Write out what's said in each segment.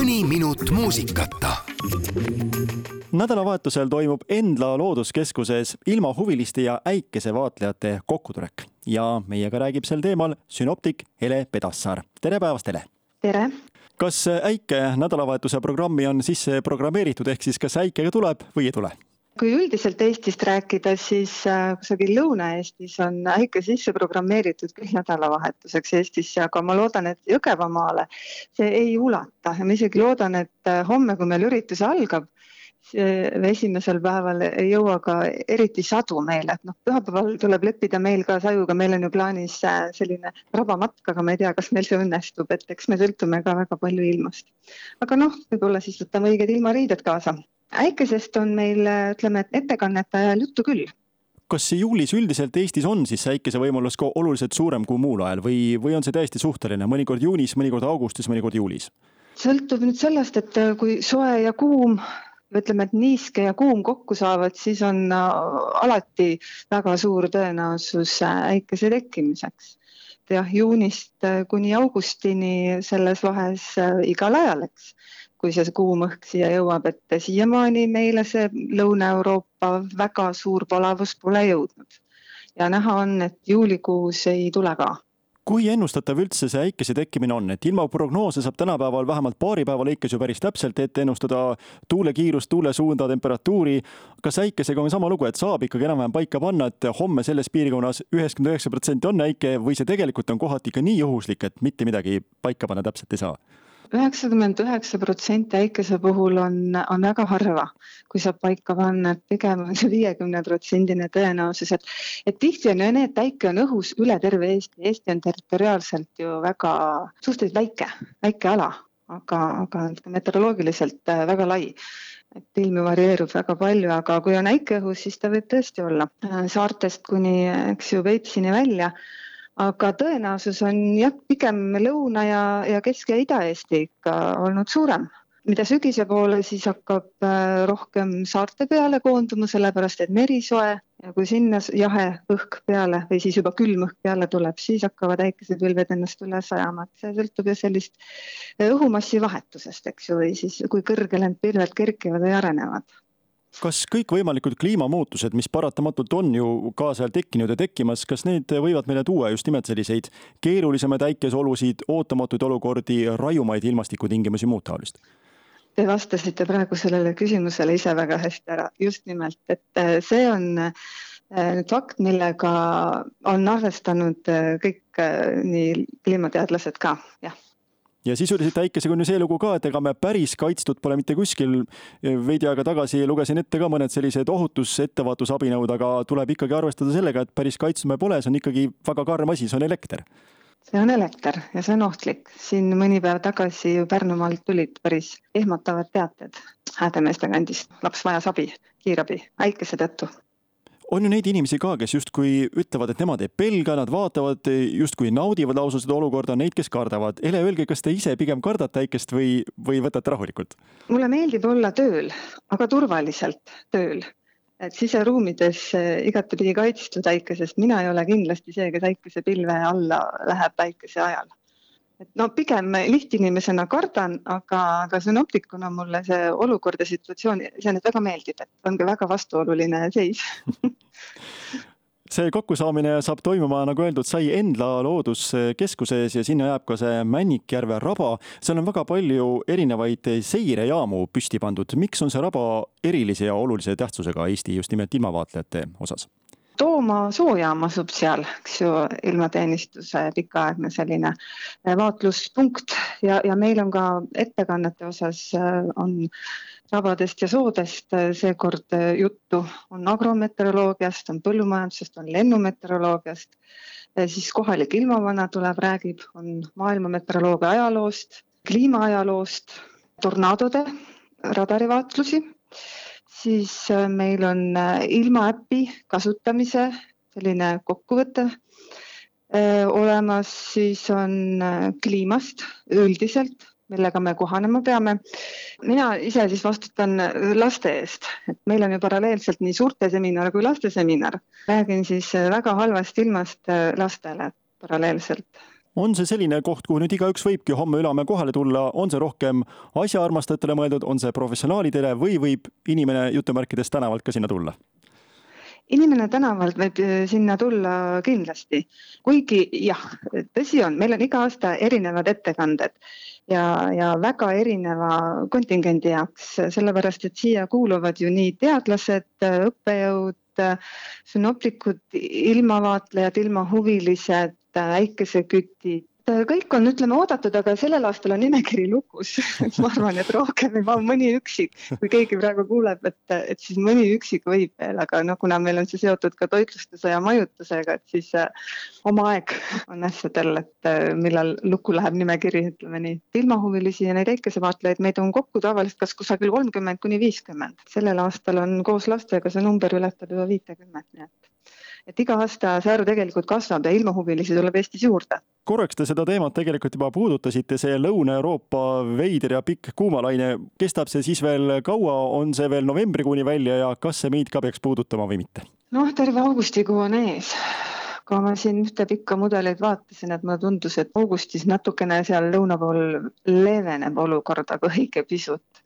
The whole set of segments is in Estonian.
mõni minut muusikata. nädalavahetusel toimub Endla looduskeskuses ilmahuviliste ja äikesevaatlejate kokkutulek ja meiega räägib sel teemal sünoptik Hele Pedassaar. tere päevast, Hele! tere! kas äike nädalavahetuse programmi on sisse programmeeritud, ehk siis kas äikega tuleb või ei tule? Kui üldiselt Eestist rääkida, siis äh, kusagil Lõuna-Eestis on äike sisse programmeeritud küll nädalavahetuseks Eestisse, aga ma loodan, et Jõgevamaale see ei ulata. Ja ma isegi loodan, et äh, homme, kui meil üritus algab, esimesel päeval ei jõua ka eriti sadu meile, et noh, pühapäeval tuleb leppida meil ka sajuga, meil on ju plaanis äh, selline rabamatk, aga ma ei tea, kas meil see õnnestub, et eks me sõltume ka väga palju ilmast. aga noh, võib-olla siis võtame õiged ilmariided kaasa äikesest on meil, ütleme, et ettekannete ajal juttu küll. kas juulis üldiselt Eestis on siis äikese võimalus ka oluliselt suurem kui muul ajal või, või on see täiesti suhteline, mõnikord juunis, mõnikord augustis, mõnikord juulis? sõltub nüüd sellest, et äh, kui soe ja kuum ütleme, et niiske ja kuum kokku saavad, siis on äh, alati väga suur tõenäosus äh, äikese tekkimiseks. jah, juunist kuni augustini selles vahes igal ajal, eks kui see kuum õhk siia jõuab, et siiamaani meile see Lõuna-Euroopa väga suur palavus pole jõudnud. ja näha on, et juulikuus ei tule ka kui ennustatav üldse see äikese tekkimine on, et ilmaprognoose saab tänapäeval vähemalt paari päeva lõikes ju päris täpselt ette ennustada, tuule kiirust, tuule suunda, temperatuuri. kas äikesega on sama lugu, et saab ikkagi enam-vähem paika panna, et homme selles piirkonnas üheksakümmend üheksa protsenti on äike või see tegelikult on kohati ikka nii juhuslik, et mitte midagi paika panna täpselt ei saa? Üheksakümmend üheksa protsenti äikese puhul on, on väga harva, kui saab paika panna, et pigem on see viiekümne protsendine tõenäosus, et, et tihti on ju nii, et äike on õhus üle terve Eesti. Eesti on territoriaalselt ju väga suhteliselt väike, väike ala, aga, aga meteoroloogiliselt äh, väga lai et ilm varieerub väga palju, aga kui on äike õhus, siis ta võib tõesti olla äh, saartest kuni, eks ju, Peipsini välja aga tõenäosus on jah, pigem Lõuna ja, ja Kesk- ja Ida-Eesti ikka olnud suurem. mida sügise poole, siis hakkab äh, rohkem saarte peale koonduma, sellepärast et meri soe ja kui sinna jahe õhk peale või siis juba külm õhk peale tuleb, siis hakkavad äikesepilved ennast üles ajama, et see sõltub ju sellist äh, õhumassi vahetusest, eks ju, või siis kui kõrgele need pilved kerkivad või arenevad kas kõikvõimalikud kliimamuutused, mis paratamatult on ju kaasajal tekkinud ja tekkimas, kas need võivad meile tuua just nimelt selliseid keerulisemaid äikeseolusid, ootamatuid olukordi, raiumaid ilmastikutingimusi, muud taolist? Te vastasite praegu sellele küsimusele ise väga hästi ära, just nimelt, et äh, see on äh, nüüd fakt, millega on arvestanud äh, kõik nii kliimateadlased ka, jah ja sisuliselt äikesega on ju see lugu ka, et ega me päris kaitstud pole mitte kuskil. veidi aega tagasi lugesin ette ka mõned sellised ohutus, ettevaatusabinõud, aga tuleb ikkagi arvestada sellega, et päris kaitstud me pole, see on ikkagi väga karm asi, see on elekter. see on elekter ja see on ohtlik. siin mõni päev tagasi Pärnumaalt tulid päris ehmatavad teated Häädemeeste kandist, laps vajas abi, kiirabi, äikese tõttu on ju neid inimesi ka, kes justkui ütlevad, et nemad ei pelga, nad vaatavad, justkui naudivad lausa seda olukorda, neid, kes kardavad. Ele, öelge, kas te ise pigem kardate äikest või, või võtate rahulikult? mulle meeldib olla tööl, aga turvaliselt tööl et siseruumides eh, igatepidi kaitstud äikesest, mina ei ole kindlasti see, kes äikesepilve alla läheb päikese ajal et no pigem lihtinimesena kardan, aga, aga sünoptikuna mulle see olukord ja situatsioon iseenesest väga meeldib, et ongi väga vastuoluline seis see kokkusaamine saab toimuma, nagu öeldud, sai Endla looduskeskuses ja sinna jääb ka see Männikjärve raba. seal on väga palju erinevaid seirejaamu püsti pandud. miks on see raba erilise ja olulise tähtsusega Eesti just nimelt ilmavaatlejate osas? Tooma soojaam asub seal, eks ju, ilmateenistuse pikaaegne selline äh, vaatluspunkt. Ja, ja meil on ka ettekannete osas äh, on rabadest ja soodest äh, seekord juttu, on agrometeoroloogiast, on põllumajandusest, on lennumeteoroloogiast, siis kohalik ilmavana tuleb, räägib, on maailma meteoroloogia ajaloost, kliimaajaloost, tornaadode radarivaatlusi siis äh, meil on äh, ilmaäpi kasutamise selline kokkuvõte äh, olemas, siis on kliimast üldiselt, millega me kohanema peame. mina ise siis vastutan laste eest, et meil on ju paralleelselt nii suurte seminar kui laste seminar. räägin siis väga halvast ilmast lastele paralleelselt on see selline koht, kuhu nüüd igaüks võibki homme-ülehomme kohale tulla, on see rohkem asjaarmastajatele mõeldud, on see professionaalidele või võib inimene jutumärkides tänavalt ka sinna tulla? inimene tänavalt võib äh, sinna tulla kindlasti, kuigi jah, tõsi on, meil on iga aasta erinevad ettekanded ja, ja väga erineva kontingendi jaoks, sellepärast et siia kuuluvad ju nii teadlased, õppejõud, sünoptikud, ilmavaatlejad, ilmahuvilised, äikesekütid, Äh, kõik on, ütleme, oodatud, aga sellel aastal on nimekiri lukus ma arvan, et rohkem mahu mõni üksik, kui keegi praegu kuuleb, et, et siis mõni üksik võib veel, aga noh, kuna meil on see seotud ka toitlustuse ja majutusega, et siis äh, oma aeg on asjadel, et äh, millal lukku läheb nimekiri, ütleme nii. ilmahuvilisi ja neid äikesevaatlejaid, meid on kokku tavaliselt kas kusagil kolmkümmend kuni viiskümmend. sellel aastal on koos lastega see number ületab juba viitekümmet, nii et et iga aasta see arv tegelikult kasvab ja ilmahuvilisi tuleb Eestis juurde. korraks te seda teemat tegelikult juba puudutasite, see Lõuna-Euroopa veider ja pikk kuumalaine, kestab see siis veel kaua, on see veel novembrikuuni välja ja kas see meid ka peaks puudutama või mitte? noh, terve augustikuu on ees kui ma siin ühte pikka mudelit vaatasin, et mulle tundus, et augustis natukene seal lõuna pool leeveneb olukord, aga õige pisut.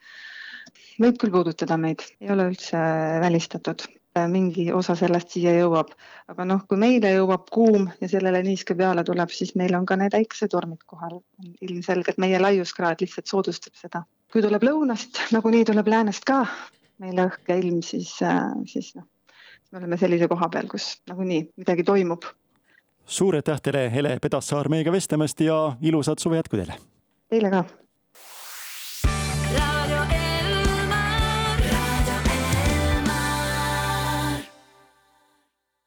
võib küll puudutada meid, ei ole üldse välistatud mingi osa sellest siia jõuab. aga noh, kui meile jõuab kuum ja sellele niiske peale tuleb, siis meil on ka need äikesetormid kohal. ilmselgelt meie laiuskraad lihtsalt soodustab seda. kui tuleb lõunast, nagunii tuleb läänest ka meile õhk ja ilm, siis, äh, siis noh, me oleme sellise koha peal, kus nagunii midagi toimub. suur aitäh teile, Hele Pedassaar, meiega vestlemast ja ilusat suve jätku teile! Teile ka!